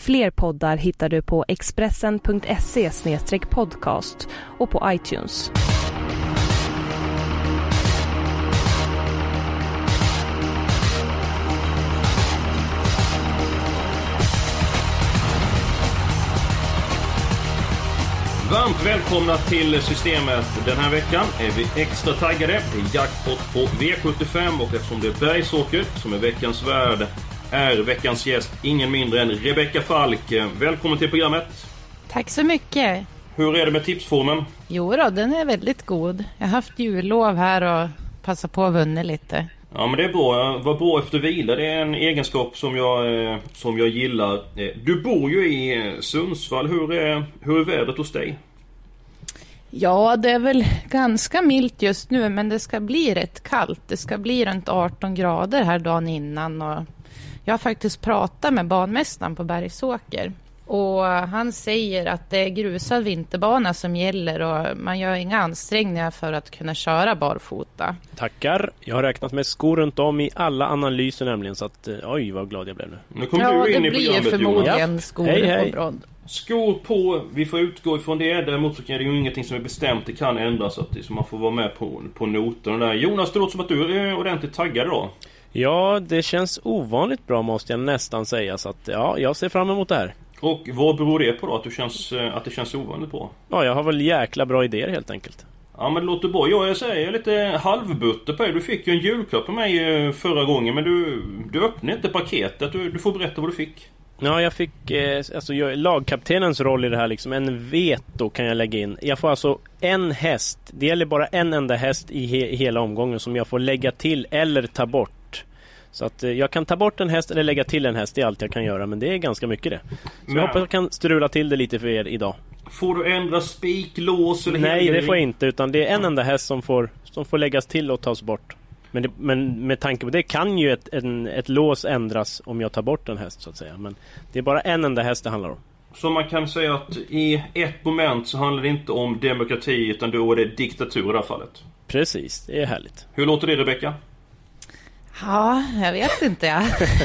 Fler poddar hittar du på expressen.se podcast och på iTunes. Varmt välkomna till Systemet. Den här veckan är vi extra taggade. Det är jackpot på V75 och eftersom det är Bergsåker som är veckans värd är veckans gäst ingen mindre än Rebecka Falk. Välkommen till programmet. Tack så mycket. Hur är det med tipsformen? Jo då, den är väldigt god. Jag har haft jullov här och passat på att vunna lite. Ja men det är bra. Var bra efter vila. Det är en egenskap som jag, eh, som jag gillar. Eh, du bor ju i eh, Sundsvall. Hur är, hur är vädret hos dig? Ja, det är väl ganska milt just nu, men det ska bli rätt kallt. Det ska bli runt 18 grader här dagen innan. Och jag har faktiskt pratat med banmästaren på Bergsåker. Och han säger att det är grusad vinterbana som gäller och man gör inga ansträngningar för att kunna köra barfota. Tackar. Jag har räknat med skor runt om i alla analyser nämligen så att oj vad glad jag blev nu. Nu kom ja, du in det i blir programmet förmodligen Jonas. skor Hej, hej. och brodd. Skor på, vi får utgå ifrån det. Däremot så är det ju ingenting som är bestämt. Det kan ändras så, att så man får vara med på, på noterna där. Jonas, det låter som att du är ordentligt taggad idag. Ja, det känns ovanligt bra måste jag nästan säga så att ja, jag ser fram emot det här. Och vad beror det på då? Att, du känns, eh, att det känns ovanligt bra? Ja, jag har väl jäkla bra idéer helt enkelt. Ja men det låter bra. Jag säger, jag är lite halvbutter på dig. Du fick ju en julklapp av mig eh, förra gången men du, du öppnade inte paketet. Du, du får berätta vad du fick. Ja, jag fick eh, alltså jag, lagkaptenens roll i det här liksom. En veto kan jag lägga in. Jag får alltså en häst. Det gäller bara en enda häst i, he, i hela omgången som jag får lägga till eller ta bort. Så att eh, jag kan ta bort en häst eller lägga till en häst. Det är allt jag kan göra. Men det är ganska mycket det. Så Men- jag hoppas jag kan strula till det lite för er idag. Får du ändra spik, lås eller Nej, det får jag inte. Utan det är en enda häst som får, som får läggas till och tas bort. Men, det, men med tanke på det kan ju ett, en, ett lås ändras om jag tar bort en häst så att säga. Men det är bara en enda häst det handlar om. Så man kan säga att i ett moment så handlar det inte om demokrati utan då är det diktatur i det här fallet. Precis, det är härligt. Hur låter det Rebecka? Ja, jag vet inte. Jag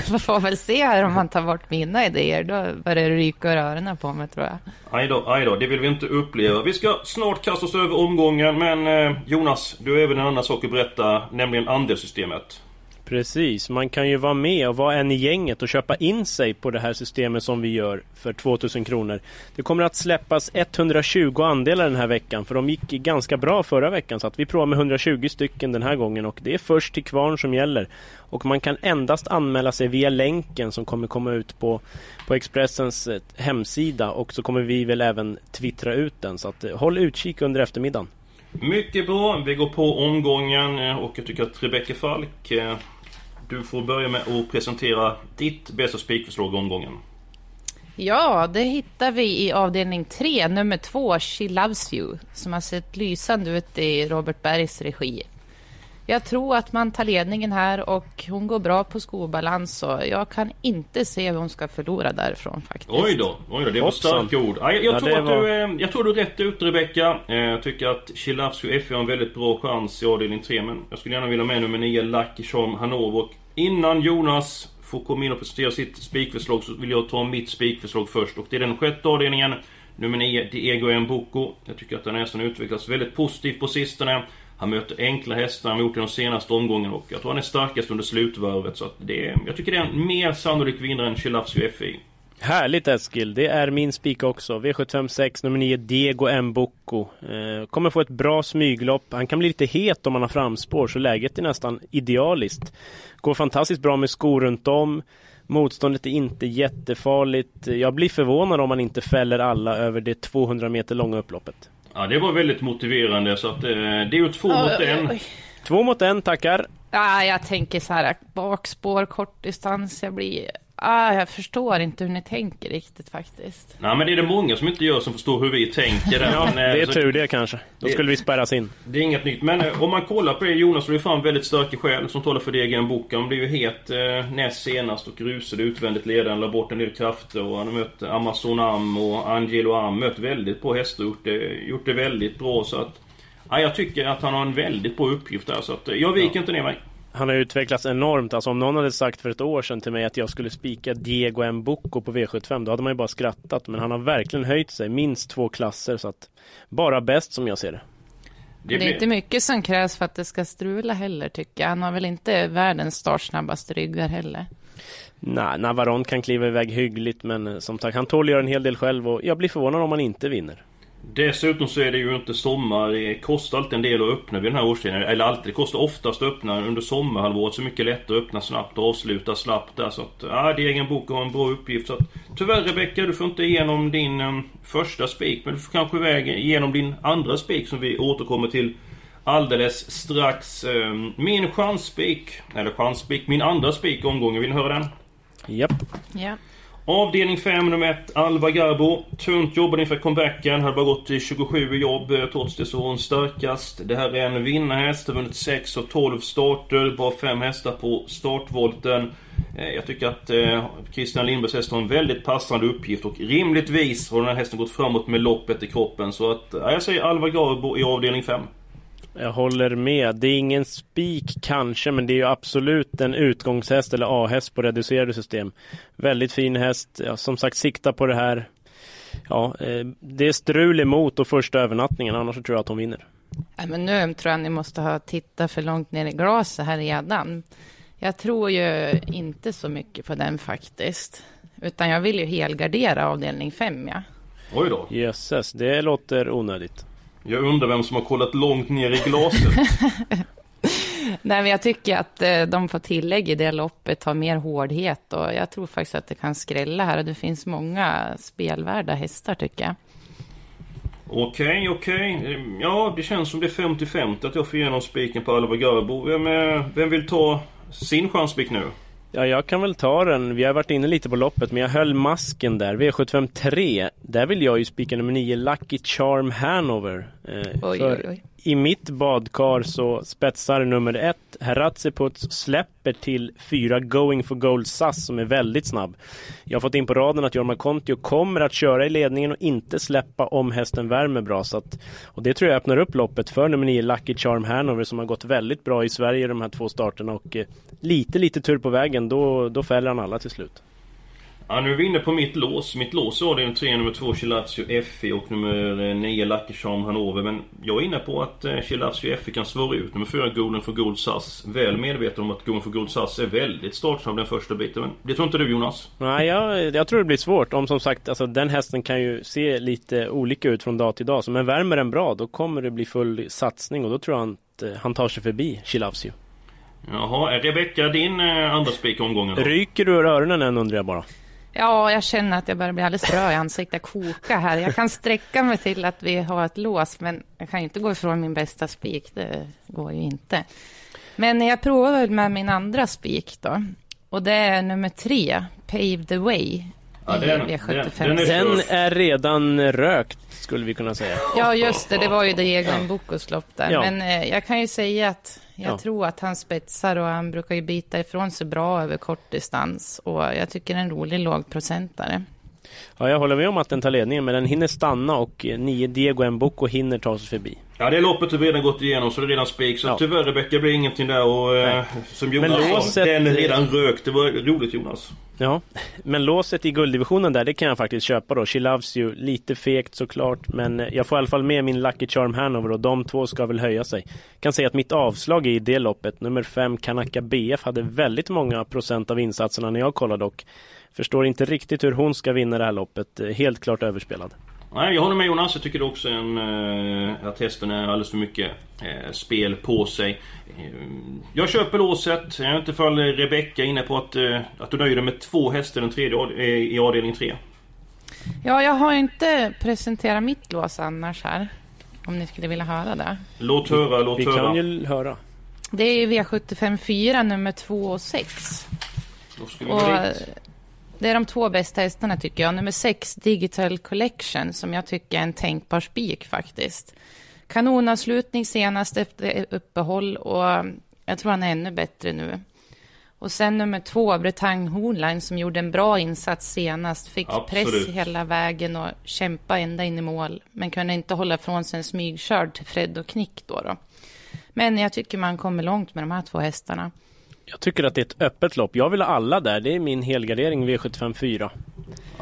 Man får väl se här om man tar bort mina idéer. Då börjar det ryka ur öronen på mig tror jag. Aj då, aj då, det vill vi inte uppleva. Vi ska snart kasta oss över omgången men eh, Jonas, du har även en annan sak att berätta, nämligen andelssystemet. Precis, man kan ju vara med och vara en i gänget och köpa in sig på det här systemet som vi gör för 2000 kronor. Det kommer att släppas 120 andelar den här veckan för de gick ganska bra förra veckan så att vi provar med 120 stycken den här gången och det är först till kvarn som gäller. Och man kan endast anmäla sig via länken som kommer komma ut på, på Expressens eh, hemsida och så kommer vi väl även twittra ut den så att eh, håll utkik under eftermiddagen. Mycket bra, vi går på omgången eh, och jag tycker att Rebecka Falk du får börja med att presentera ditt bästa spikförslag omgången. Ja, det hittar vi i avdelning 3, nummer 2, She Loves You, som har sett lysande ut i Robert Bergs regi. Jag tror att man tar ledningen här och hon går bra på skobalans och jag kan inte se hur hon ska förlora därifrån faktiskt. Oj då, oj då, det var Hoppsan. starka ord. Ja, Jag, jag, Ja, tror att var- du, eh, jag tror du är rätt ute Rebecka. Eh, Jag tycker att Chilavsky FF har en väldigt bra chans i avdelning 3 men jag skulle gärna vilja med nummer 9, Lucky Charm Hanover. Och innan Jonas får komma in och presentera sitt spikförslag så vill jag ta mitt spikförslag först och det är den sjätte avdelningen. Nummer 9, Diego Mboko. Jag tycker att den hästen utvecklas väldigt positivt på sistone. Han möter enkla hästar, han har gjort det de senaste omgångarna och jag tror han är starkast under slutvarvet så att det är, Jag tycker det är en mer sannolik vinnare än Chilafsio FI. Härligt Eskil, det är min spik också. V756 nummer 9 Diego Mboko. Eh, kommer få ett bra smyglopp. Han kan bli lite het om han har framspår så läget är nästan idealiskt. Går fantastiskt bra med skor runt om. Motståndet är inte jättefarligt. Jag blir förvånad om han inte fäller alla över det 200 meter långa upploppet. Ja, det var väldigt motiverande så att eh, det är ju två mot Oj, en. oj. Två mot en, tackar. Ja, jag tänker så här, bakspår, kortdistans, jag blir... Ah, jag förstår inte hur ni tänker riktigt faktiskt. Nej men det är det många som inte gör som förstår hur vi tänker. Ja, Men, det är så- tur det kanske. Då det- skulle vi spärras in. Det är inget nytt. Men eh, om man kollar på det, Jonas så är det fan väldigt starka skäl som talar för Degen Boka. Han blev ju het eh, näst senast och rusade utvändigt ledaren, la bort en del krafter och han har mött Amazon Am och Angelo Am. Mött väldigt bra hästar och gjort det, gjort det väldigt bra så att... Ja, jag tycker att han har en väldigt bra uppgift där så att eh, jag viker inte ner mig. Han har utvecklats enormt. Alltså om någon hade sagt för ett år sedan till mig att jag skulle spika Diego Mbocco på V75, då hade man ju bara skrattat. Men han har verkligen höjt sig, minst två klasser. Så att bara bäst som jag ser det. Det, är inte mycket som krävs för att det ska strula heller, tycker jag. Han har väl inte världens startsnabbaste ryggar heller. Nej, Navarone kan kliva iväg hyggligt, men eh, som sagt, han tål att göra en hel del själv och jag blir förvånad om han inte vinner. Dessutom så är det ju inte sommar. Det kostar alltid en del att öppna vid den här årstiden. Eller alltid. Det kostar oftast att öppna under sommarhalvåret. Så mycket lättare att öppna snabbt och avsluta snabbt där. Så att, ja, det är egen bok och har en bra uppgift. Så att, tyvärr Rebecka, du får inte igenom din eh, första spik. Men du får kanske iväg igenom din andra spik som vi återkommer till alldeles strax. Eh, min chansspik, eller chansspik, min andra spik i omgången. Vill ni höra den? Japp. Ja. Avdelning 5, nummer 1, Alva Garbo. Tunt jobbade inför comebacken. Hade bara gått i 27 jobb. Eh, trots det så var hon starkast. Det här är en vinnarhäst. Har vunnit 6 och 12 starter. Bara 5 hästar på startvolten. Eh, jag tycker att eh, Christian Lindbergs häst har en väldigt passande uppgift och rimligtvis har den här hästen gått framåt med loppet i kroppen. Så att, jag säger Alva Garbo i avdelning 5. Jag håller med. Det är ingen spik kanske, men det är ju absolut en utgångshäst eller A-häst på reducerade system. Väldigt fin häst. Ja, som sagt, sikta på det här. Ja, eh, det är strul emot och första övernattningen, annars tror jag att hon vinner. Nej, men nu tror jag ni måste ha tittat för långt ner i glaset här redan. Jag tror ju inte så mycket på den faktiskt. Utan jag vill ju helgardera avdelning 5, ja. Oj då. Jösses, det låter onödigt. Jag undrar vem som har kollat långt ner i glaset. Nej, men jag tycker att eh, de får tillägg i det loppet har mer hårdhet och jag tror faktiskt att det kan skrälla här och det finns många spelvärda hästar tycker jag. Okej, okej. Ja, det känns som det är 50-50 att jag får igenom spiken på Alva Garbo. Vem, eh, vem vill ta sin chansspik nu? Ja, jag kan väl ta den. Vi har varit inne lite på loppet, men jag höll masken där. V75 3. Där vill jag ju spika nummer 9, Lucky Charm Hanover. Eh, Oj, för oj, oj. I mitt badkar så spetsar nummer 1, Heratsiputs, släpper till 4, Going for Gold SAS som är väldigt snabb. Jag har fått in på raden att Jorma Kontio kommer att köra i ledningen och inte släppa om hästen värmer bra. Så att, och det tror jag öppnar upp loppet för nummer 9, Lucky Charm Hanover som har gått väldigt bra i Sverige de här två starterna och eh, lite, lite tur på vägen, då, då fäller han alla till slut. Ja, nu är vi inne på mitt lås. Mitt lås är avdelning 3, nummer 2, Chilavsio FE och nummer 9, Lucky Charm Hanover. Men jag är inne på att eh, Chilavsio FE kan svara ut nummer 4, Golden for Gold SAS. Väl medveten om att Golden for Gold SAS är väldigt startsnabb den första biten. Men det tror inte du Jonas? Nej, jag, jag tror det blir svårt. Om som sagt, alltså, den hästen kan ju se lite olika ut från dag till dag. Så men värmer den bra, då kommer det bli full satsning och då tror jag att eh, han tar sig förbi Chilavsio. Jaha, är Rebecka din eh, andra spik omgången då? Ryker du ur öronen än undrar jag bara. Ja, jag känner att jag börjar bli alldeles röd i ansiktet, koka här. Jag kan sträcka mig till att vi har ett lås, men jag kan ju inte gå ifrån min bästa spik. Det går ju inte. Men jag provar väl med min andra spik då. Och det är nummer tre, Pave the Way. Ja, den- V75. den- den är- Den är redan rökt, skulle vi kunna säga. Ja, just det. Det var ju Diego Mbocos lopp där. Ja. Men eh, jag kan ju säga att jag Ja. tror att han spetsar och han brukar ju bita ifrån sig bra över kort distans. Och jag tycker det är en rolig lågprocentare. Ja, jag håller med om att den tar ledningen, men den hinner stanna och eh, nio Diego Mboko hinner ta sig förbi. Ja, det loppet har vi redan gått igenom så det är redan spik. Så Ja. tyvärr Rebecka blir ingenting där och eh, som Jonas Men sa, låset- den redan rökt. Det var roligt Jonas. Ja, men låset i gulddivisionen där, det kan jag faktiskt köpa då. She loves you, lite fegt såklart, men eh, jag får i alla fall med min Lucky Charm Hanover och de två ska väl höja sig. Kan säga att mitt avslag i det loppet, nummer 5 Kanaka BF, hade väldigt många procent av insatserna när jag kollade och förstår inte riktigt hur hon ska vinna det här loppet. Eh, helt klart överspelad. Nej, jag håller med Jonas. Jag tycker också en, eh, att hästen är alldeles för mycket eh, spel på sig. Eh, jag köper låset. Jag vet inte ifall Rebecka är inne på att, eh, att du nöjer dig med två hästar den tredje eh, i avdelning 3. Ja, jag har inte presenterat mitt lås annars här. Om ni skulle vilja höra det. Låt höra, låt Vi höra. kan ju höra. Det är V75 4, nummer 2 och 6. Då ska vi Och dit. Det är de två bästa hästarna tycker jag. Nummer sex, Digital Collection, som jag tycker är en tänkbar spik faktiskt. Kanonavslutning senast efter uppehåll och jag tror han är ännu bättre nu. Och sen nummer två, Bretagne Hornline, som gjorde en bra insats senast. Fick Absolut. press hela vägen och kämpa ända in i mål. Men kunde inte hålla ifrån sig en smygkörd till Fred och Knick då, då. Men jag tycker man kommer långt med de här två hästarna. Jag tycker att det är ett öppet lopp. Jag vill ha alla där. Det är min helgardering V75 4.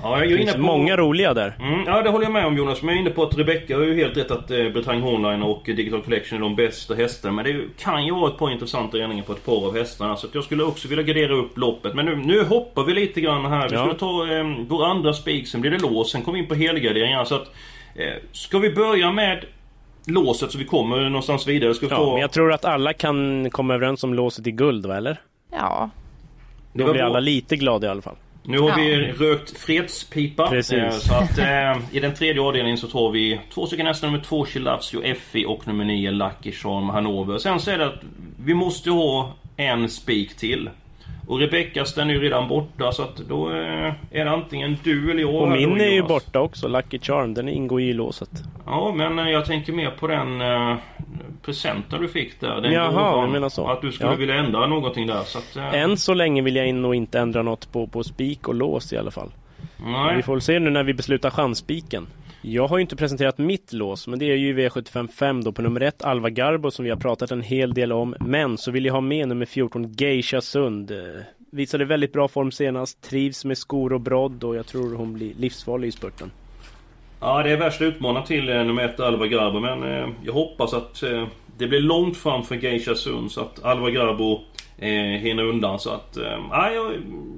Ja, jag är Det finns på... många roliga där. Mm, ja, det håller jag med om Jonas. Men jag är inne på att Rebecca har ju helt rätt att eh, Bretagne Hornline och Digital Collection är de bästa hästarna. Men det ju- kan ju vara ett par intressanta gärningar på ett par av hästarna. Så jag skulle också vilja gardera upp loppet. Men nu, nu hoppar vi lite grann här. Vi Ja. skulle ta eh, vår andra spik, sen blir det lås. Sen kommer vi in på helgarderingar. Så att, eh, ska vi börja med låset så vi kommer någonstans vidare? Ska Ja, ta... men jag tror att alla kan komma överens om låset i guld, va? Eller? Ja, Det Då blir bra. alla lite glada i alla fall. Nu har Ja. vi rökt fredspipa. Precis. Så att eh, i den tredje avdelningen så tar vi två stycken hästar, nummer två Chilavsio Effi och nummer nio Lucky Charm Hanover. Sen så är det att vi måste ha en spik till. Och Rebeckas den är ju redan borta så att då eh, är det antingen du eller jag. Och min är ju borta också, Lucky Charm. Den ingår ju i låset. Ja, men eh, jag tänker mer på den eh, presenten du fick där. Den Jaha, du menar så. Att du skulle Ja. vilja ändra någonting där. Så att, eh, Än så länge vill jag nog inte ändra något på, på spik och lås i alla fall. nej. Vi får väl se nu när vi beslutar chansspiken. Jag har ju inte presenterat mitt lås, men det är ju V755 då på nummer 1 Alva Garbo som vi har pratat en hel del om. Men så vill jag ha med nummer 14 Geisha Sund. Visade väldigt bra form senast, trivs med skor och brodd och jag tror hon blir livsfarlig i spurten. Ja, det är värsta utmanaren till eh, nummer ett Alva Garbo men eh, jag hoppas att eh, det blir långt fram för Geisha Sund så att Alva Garbo eh, hinner undan. Så att, eh, jag,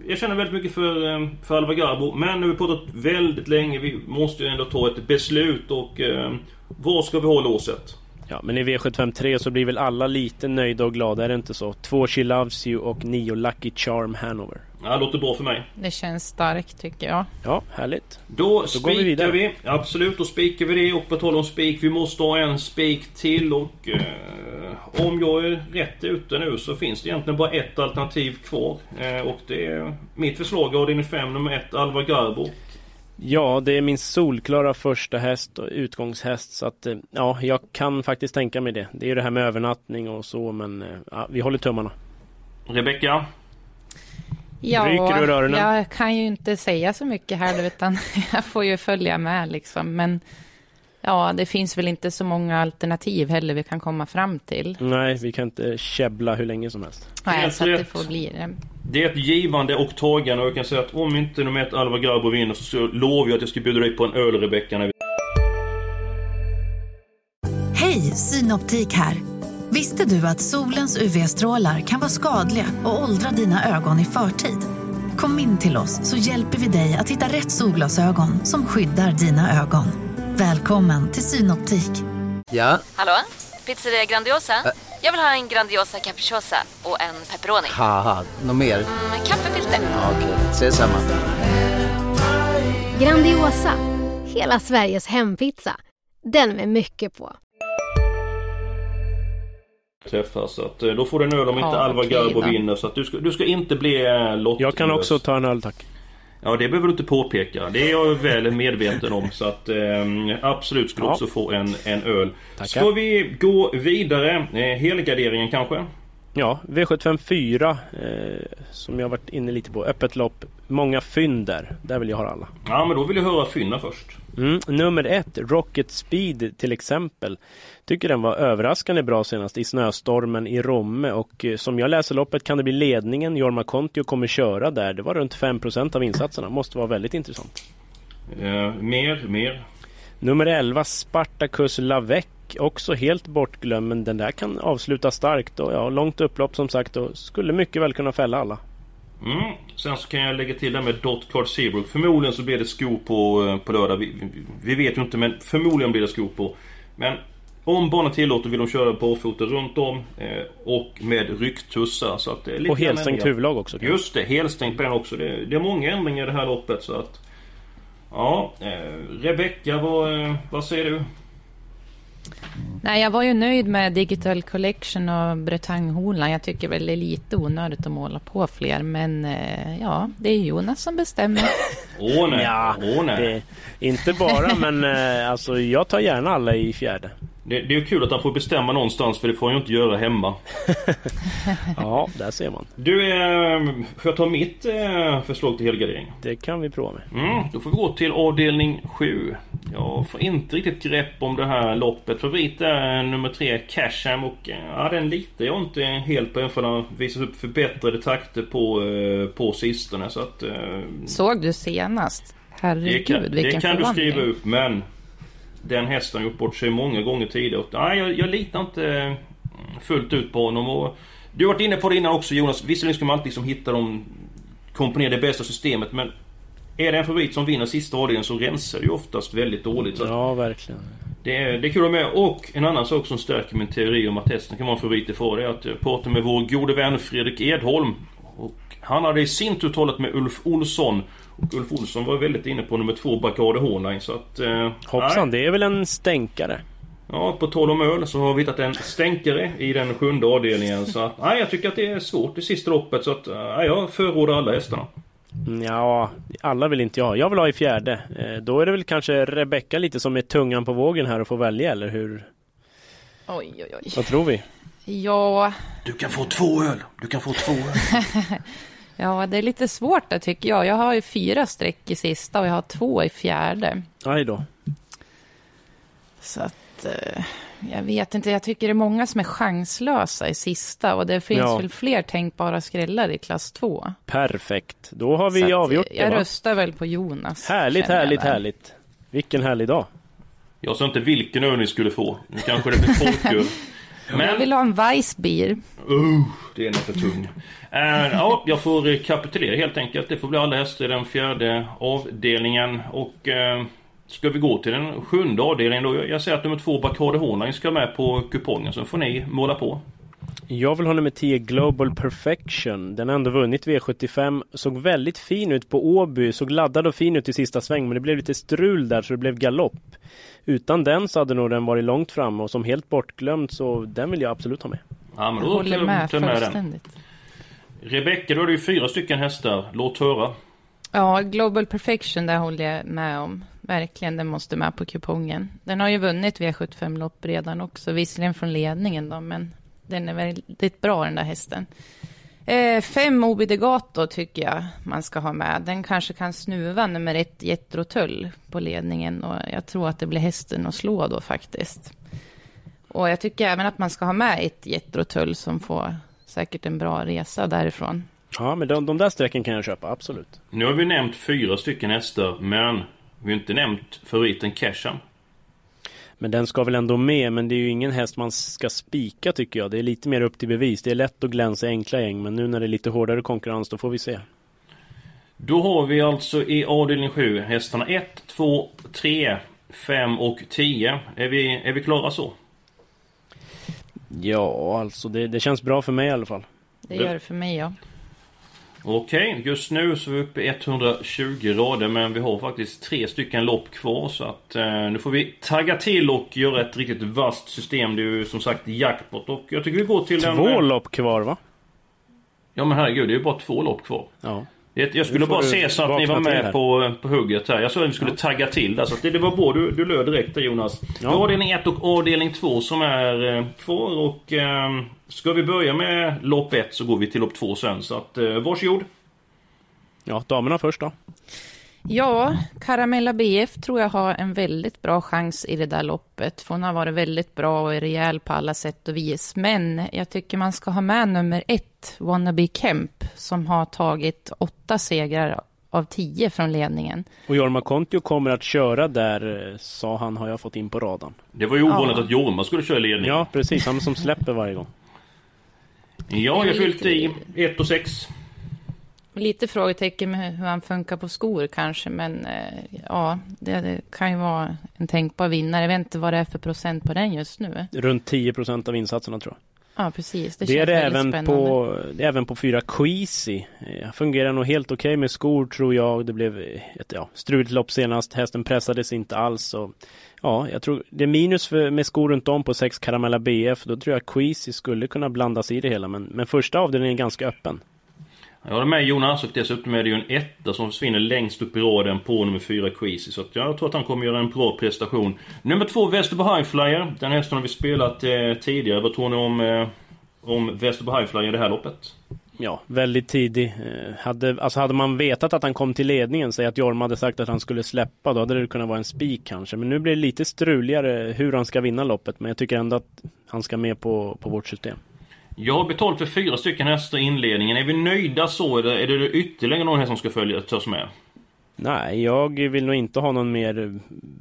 jag känner väldigt mycket för, eh, för Alva Garbo. men nu har vi pratat väldigt länge. Vi måste ju ändå ta ett beslut och eh, var ska vi ha låset? Ja, men i V75 3 så blir väl alla lite nöjda och glada, är det inte så? Två She Loves You och nio Lucky Charm Hanover. Ja, det låter bra för mig. det känns starkt tycker jag. Ja, härligt. Då, vi spikar vidare. vi, Absolut, då spikar vi det. Och på tal om spik, vi måste ha en spik till. Och eh, om jag är rätt ute nu så finns det egentligen bara ett alternativ kvar. Eh, och det är mitt förslag, avdelning 5, nummer 1, Alva Garbo. Ja, det är min solklara första häst och utgångshäst så att eh, ja, jag kan faktiskt tänka mig det. Det är ju det här med övernattning och så men eh, ja, vi håller tummarna. Rebecka? Ja, Ryker ur öronen? jag kan ju inte säga så mycket här, utan jag får ju följa med liksom. Men ja, det finns väl inte så många alternativ heller vi kan komma fram till. Nej, vi kan inte käbbla hur länge som helst. Nej, så att det får bli det. Det är ett givande och tagande och jag kan säga att om inte nummer 1, Alva Garbo vinner så, så lovar jag att jag ska bjuda dig på en öl Rebecka när vi... Hej, Synoptik här. Visste du att solens UV-strålar kan vara skadliga och åldra dina ögon i förtid? Kom in till oss så hjälper vi dig att hitta rätt solglasögon som skyddar dina ögon. Välkommen till Synoptik. Ja, Hallå? Pizzeria Grandiosa? Jag vill ha en Grandiosa capriciosa och en pepperoni. haha, något mer? Med kaffefilter. Ja, Okej, ses samma. Grandiosa, hela Sveriges hempizza. Den med mycket på. träffas. Så att, eh, då får du en öl om inte Ja, Alva okej Garbo vinner. Så att du ska, du ska inte bli eh, lottlös. Jag kan också ta en öl tack. Ja, det behöver du inte påpeka. Det är jag väl medveten om. Så att eh, absolut ska du Ja. också få en, en öl. Tackar. Ska vi gå vidare? Eh, helgarderingen kanske? Ja, V75 4 eh, som jag varit inne lite på. Öppet lopp. Många fynd där. Där vill jag ha alla. Ja, men då vill jag höra Fynna först. Mm. Nummer ett, Rocket Speed till exempel. Tycker den var överraskande bra senast i snöstormen i Romme och eh, som jag läser loppet kan det bli ledningen. Jorma Kontio kommer köra där. Det var runt 5% av insatserna. Måste vara väldigt intressant. Eh, mer, mer. Nummer 11, Spartacus Lavec. Också helt bortglömd men den där kan avsluta starkt och ja, långt upplopp som sagt och skulle mycket väl kunna fälla alla. Mm. Sen så kan jag lägga till det med Dot Card Seabrook. Förmodligen så blir det sko på, eh, på lördag. Vi, vi, vet ju inte men förmodligen blir det sko på. Men om banan tillåter vill de köra barfota runt om eh, och med rycktussar. Så att det är lite Och helstängt huvudlag också. Just det, helstängt den också. Det, det är många ändringar i det här loppet så att... Ja, eh, Rebecka vad, eh, vad säger du? Nej, jag var ju nöjd med Digital Collection och Bretagne-holan. Jag tycker väl det är lite onödigt att måla på fler, men eh, ja, det är Jonas som bestämmer. Åh nej, Ja, åh nej. Det, inte bara, men alltså, jag tar gärna alla i fjärde. Det, det är ju kul att han får bestämma någonstans för det får han ju inte göra hemma. Ja, där ser man. Du, eh, får jag ta mitt eh, förslag till helgardering? Det kan vi prova med. Mm, då får vi gå till avdelning 7. Jag får inte riktigt grepp om det här loppet. Favorit är nummer 3, Casham och eh, ja, den litar jag inte helt på. För den visat upp förbättrade takter på, eh, på sistone. Så att, eh, Såg du senast? det Herregud, kan, vilken det kan du förvandling. skriva upp men den hästen gjort bort sig många gånger tidigare. Nej, jag, jag litar inte eh, fullt ut på honom. Och, du har varit inne på det innan också Jonas. Visserligen ska man alltid liksom hitta de komponera det bästa systemet men är det en favorit som vinner sista avdelningen så rensar det ju oftast väldigt dåligt. Så Ja, verkligen. det, är, det är kul att med. Och en annan sak som stärker min teori om att hästen kan vara en favorit i far är att jag pratade med vår gode vän Fredrik Edholm. Och han hade i sin tur talat med Ulf Olsson. Och Ulf Olsson var väldigt inne på nummer två Bacardi Hornline så att... Eh, Hoppsan, nej. det är väl en stänkare? Ja, på tal om öl så har vi hittat en stänkare i den sjunde avdelningen. Så att, nej, jag tycker att det är svårt i sista loppet. Så att, nej, jag förordar alla hästarna. Mm, Ja, alla vill inte jag ha. Jag vill ha i fjärde. Eh, Då är det väl kanske Rebecka lite som är tungan på vågen här och får välja, eller hur? Oj, oj, oj. Vad tror vi? Ja, Du kan få två öl. Du kan få två öl. ja, det är lite svårt där tycker jag. Jag har ju fyra streck i sista och jag har två i fjärde. Aj då. Så att... Eh, jag vet inte, jag tycker det är många som är chanslösa i sista och det finns Ja. väl fler tänkbara skrällar i klass två. Perfekt. Då har Så vi att avgjort Jag det, va? röstar väl på Jonas. Härligt, jag härligt, härligt. Vilken härlig dag. Jag sa inte vilken öl ni skulle få. Nu kanske det blir folköl. Jag Men... vill ha en Weissbier. Uh, det är nog för tung. Eh, ja, jag får eh, kapitulera helt enkelt. Det får bli alla hästar i den fjärde avdelningen. Och eh, ska vi gå till den sjunde avdelningen då? Jag, jag säger att nummer två Bacardi Hornline ska med på kupongen. Så får ni måla på. Jag vill ha nummer 10 Global Perfection. Den har ändå vunnit V75. Såg väldigt fin ut på Åby. Såg laddad och fin ut i sista sväng. Men det blev lite strul där så det blev galopp. Utan den så hade nog den varit långt fram och som helt bortglömd så den vill jag absolut ha med. Ja, men då håller med jag med den. fullständigt. Rebecka, då har du ju fyra stycken hästar. Låt höra. Ja, Global Perfection, där håller jag med om. Verkligen, den måste med på kupongen. Den har ju vunnit V75-lopp redan också, visserligen från ledningen då, men den är väldigt bra den där hästen. Eh, fem Obi Degato tycker jag man ska ha med. Den kanske kan snuva nummer ett Jetro Tull på ledningen och jag tror att det blir hästen att slå då faktiskt. Och jag tycker även att man ska ha med ett Jetro Tull som får säkert en bra resa därifrån. Ja, men de, de där strecken kan jag köpa, absolut. Nu har vi nämnt fyra stycken hästar, men vi har inte nämnt favoriten Casham. Men den ska väl ändå med, men det är ju ingen häst man ska spika tycker jag. Det är lite mer upp till bevis. Det är lätt att glänsa i enkla gäng, men nu när det är lite hårdare konkurrens, då får vi se. Då har vi alltså i avdelning 7 hästarna 1, 2, 3, 5 och 10. Är vi, är vi klara så? Ja, alltså det, det känns bra för mig i alla fall. Det gör det för mig, ja. Okej, just nu så är vi uppe i 120 rader men vi har faktiskt tre stycken lopp kvar så att eh, nu får vi tagga till och göra ett riktigt vasst system. Det är ju som sagt jackpot och jag tycker vi går till Två en... eh, lopp kvar va? Ja men herregud, det är ju bara två lopp kvar. Ja. Det, jag skulle bara se så att ni var med här. på, på hugget här. Jag sa att vi skulle tagga till där. Så det, det var bra. Du, du löd direkt där Jonas. Ja. Vi har avdelning 1 och avdelning 2 som är eh, kvar. Och eh, ska vi börja med lopp 1 så går vi till lopp 2 sen. Så att eh, varsågod. Ja, damerna först då. Ja, Caramella BF tror jag har en väldigt bra chans i det där loppet. För hon har varit väldigt bra och är rejäl på alla sätt och vis. Men jag tycker man ska ha med nummer ett, Wannabe Kemp, som har tagit åtta segrar av tio från ledningen. Och Jorma Kontio kommer att köra där, eh, sa han, har jag fått in på radarn. Det var ju ovanligt Ja. att Jorma skulle köra ledning. Ja, precis. Han som släpper varje gång. Ja, jag fyllt i lite- 1 och 6. Lite frågetecken med hur han funkar på skor kanske, men eh, ja, det, det kan ju vara en tänkbar vinnare. Jag vet inte vad det är för procent på den just nu. Runt 10 procent av insatserna tror jag. Ja, precis. Det, Det, är det även spännande. på, även på fyra Queasy. Eh, Fungerar nog helt okej med skor tror jag. Det blev ett ja, struligt lopp senast. Hästen pressades inte alls. Så, ja, jag tror det är minus för, med skor runt om på 6 Caramella BF. Då tror jag Queasy skulle kunna blandas i det hela. Men, men första avdelningen är ganska öppen. Jag håller med Jonas och dessutom är det ju en etta som försvinner längst upp i raden på nummer 4 Queasy. Så att jag tror att han kommer göra en bra prestation. Nummer 2 Västerbo Highflyer. Den hästen har vi spelat eh, tidigare. Vad tror ni om, eh, om Västerbo Highflyer i det här loppet? Ja, väldigt tidig. Eh, hade, alltså hade man vetat att han kom till ledningen, säg att Jorma hade sagt att han skulle släppa, då hade det kunnat vara en spik kanske. Men nu blir det lite struligare hur han ska vinna loppet. Men jag tycker ändå att han ska med på, på vårt system. Jag har betalt för fyra stycken hästar i inledningen. Är vi nöjda så? Eller är det ytterligare någon häst som ska följa, tas med? Nej, jag vill nog inte ha någon mer eh,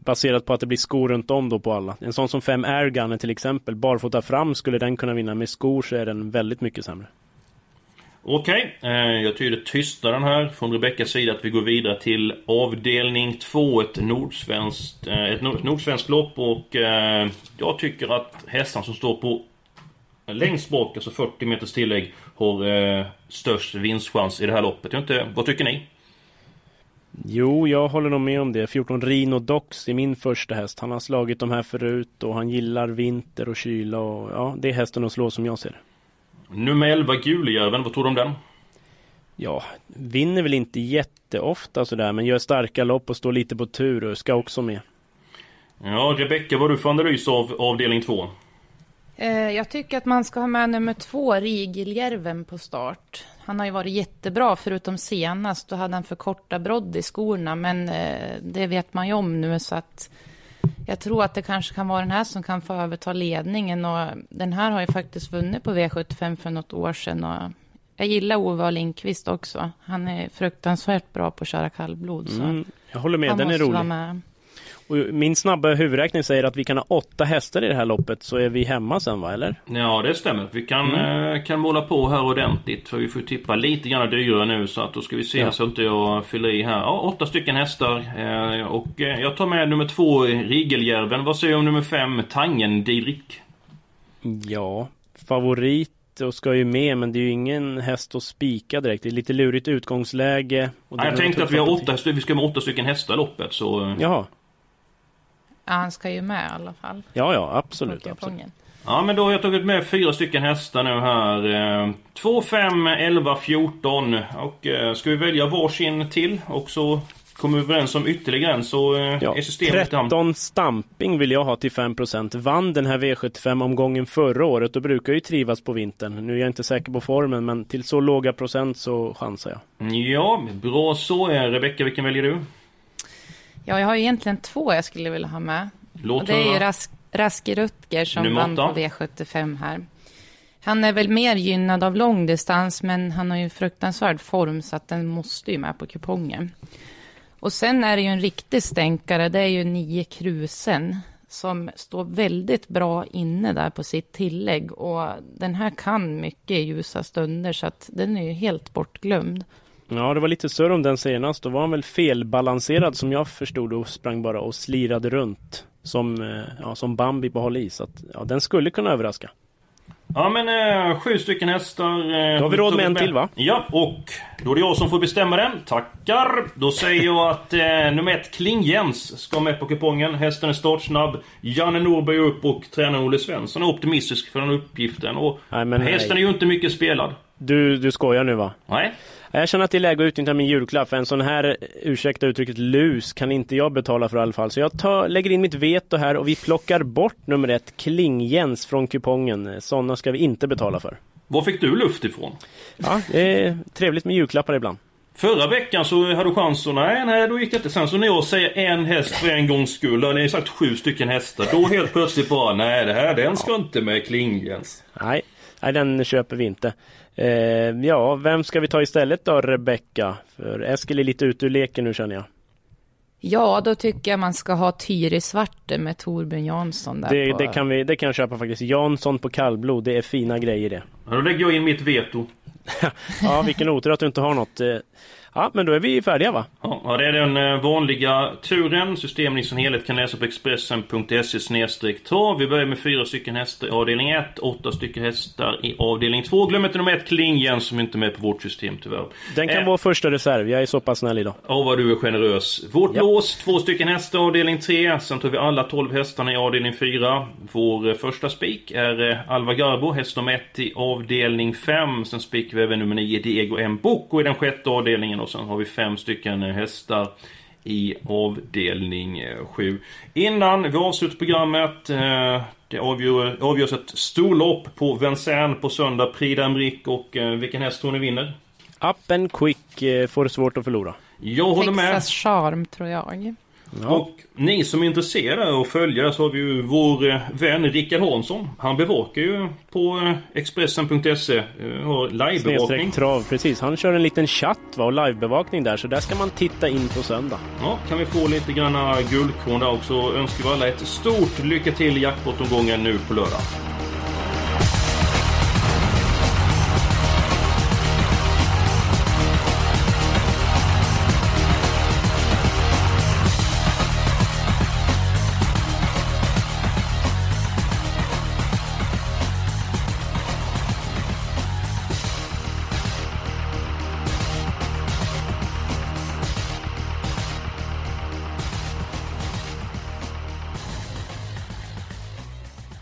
baserat på att det blir skor runt om då på alla. En sån som 5 Airgunner till exempel, barfota fram skulle den kunna vinna. Med skor så är den väldigt mycket sämre. Okej, eh, jag tyder tystnaden här från Rebeckas sida att vi går vidare till avdelning 2, ett nordsvenskt, eh, ett nord- nordsvenskt lopp och jag tycker att hästarna som står på längst bak, alltså 40 meters tillägg, har eh, störst vinstchans i det här loppet. Jag inte, vad tycker ni? Jo, jag håller nog med om det. 14 Rino Dox är min första häst. Han har slagit de här förut och han gillar vinter och kyla och ja, det är hästen att slå som jag ser det. Nummer 11, Gulejärven, vad tror du om den? Ja, vinner väl inte jätteofta sådär, men gör starka lopp och står lite på tur och ska också med. Ja, Rebecka, vad har du för analys av avdelning 2? Eh, Jag tycker att man ska ha med nummer två, Rigeljärven, på start. Han har ju varit jättebra, förutom senast. Då hade han för korta brodd i skorna, men eh, det vet man ju om nu. Så att jag tror att det kanske kan vara den här som kan få överta ledningen. Och den här har ju faktiskt vunnit på V75 för något år sedan. Och jag gillar Ove. Lindqvist också. Han är fruktansvärt bra på att köra kallblod. Mm, jag håller med, den är rolig. Och min snabba huvudräkning säger att vi kan ha åtta hästar i det här loppet, så är vi hemma sen va, eller? Ja, det stämmer. Vi kan, eh, kan måla på här ordentligt. För vi får tippa lite grann dyrare nu. Så att då ska vi se Ja. så inte jag fyller i här. Ja, åtta stycken hästar. Eh, och eh, jag tar med nummer två, Rigeljärven. Vad säger du om nummer fem, Tangen Didrik? Ja, favorit och ska ju med, men det är ju ingen häst att spika direkt. Det är lite lurigt utgångsläge. Och Ja, jag tänkte att vi, har åtta, vi ska med åtta stycken hästar i loppet. Så... Jaha, Ja, han ska ju med i alla fall. ja ja, absolut. Ja, men då har jag tagit med fyra stycken hästar nu här. Eh, 2, 5, 11, 14. Och eh, ska vi välja varsin till och så kommer vi överens om ytterligare en så eh, Ja, är systemet lite an- 13 stamping vill jag ha till 5%. Vann den här V75-omgången förra året och brukar ju trivas på vintern. Nu är jag inte säker på formen, men till så låga procent så chansar jag. Ja, bra så. Rebecka, vilken väljer du? Ja, jag har egentligen två jag skulle vilja ha med. Låt Och det är ju. Rask, Raske Rutger som Nummer vann på V75 här. Han är väl mer gynnad av långdistans, men han har ju fruktansvärd form så att den måste ju med på kupongen. Och sen är det ju en riktig stänkare, det är ju nio Krusen som står väldigt bra inne där på sitt tillägg. Och den här kan mycket i ljusa stunder, så att den är ju helt bortglömd. Ja, det var lite surr om den senast. Då var han väl felbalanserad som jag förstod och sprang bara och slirade runt. Som, eh, ja, som Bambi på håll i. Så att, ja, den skulle kunna överraska. Ja men eh, sju stycken hästar. Eh, Då har vi råd med en till, va? Ja, och då är det jag som får bestämma den. Tackar! Då säger jag att eh, nummer ett, Klingjens, ska med på kupongen. Hästen är startsnabb. Janne Norberg upp och tränaren Olle Svensson är optimistisk för den uppgiften. Och Nej, hästen nej. är ju inte mycket spelad. Du, du skojar nu va? Nej. Jag känner att det är läge att utnyttja min julklapp. För en sån här, ursäkta uttrycket, lus kan inte jag betala för i alla fall. Så jag tar, lägger in mitt veto här och vi plockar bort nummer ett, Klingjens, från kupongen. Sådana ska vi inte betala för. Var fick du luft ifrån? Ja, det är trevligt med julklappar ibland. Förra veckan så hade du chans och nej, nej, då gick det inte. Sen så när jag säger en häst för en gångs skull, då har ni sagt sju stycken hästar. Då helt plötsligt bara, nej det här, den ska inte med Klingjens. Nej, nej, den köper vi inte. Eh, ja, vem ska vi ta istället då, Rebecka? För Eskil är lite ute ur leken nu känner jag. Ja, då tycker jag man ska ha Tyri Svarte med Torbjörn Jansson där Det, på... det, kan vi, det kan jag köpa faktiskt. Jansson på kallblod, det är fina grejer det. Ja, då lägger jag in mitt veto. Ja, vilken otur att du inte har något. Ja, men då är vi färdiga va? Ja, det är den eh, vanliga turen. Systemen i sin helhet kan läsa på Expressen.se trav. Vi börjar med fyra stycken hästar i avdelning 1, åtta stycken hästar i avdelning 2. Glöm inte nummer 1 Klingen som inte är med på vårt system tyvärr. Den kan Eh, vara första reserv, jag är så pass snäll idag. Åh vad du är generös. Vårt Ja. lås, två stycken hästar avdelning 3. Sen tar vi alla 12 hästarna i avdelning 4. Vår eh, första spik är eh, Alva Garbo, häst nummer 1 i avdelning 5. Sen spikar vi även nummer 9 Diego M. Bocco i den sjätte avdelningen. Och sen har vi fem stycken eh, hästar i avdelning 7. Innan vi avslutar programmet eh, det avgör, avgörs ett storlopp på Vincennes på söndag. Prix d'Amérique och eh, vilken häst tror ni vinner? Up and quick eh, får svårt att förlora. Jag håller med. Texas charm, tror jag. Och ni som är intresserade och följer så har vi ju vår eh, vän Rickard Hansson. Han bevakar ju på eh, Expressen.se. eh, Har livebevakning. Trav, precis. Han kör en liten chatt va, och livebevakning där, så där ska man titta in på söndag. Ja, kan vi få lite granna guldkorn där också. Önskar vi alla ett stort lycka till i jackpot-omgången nu på lördag.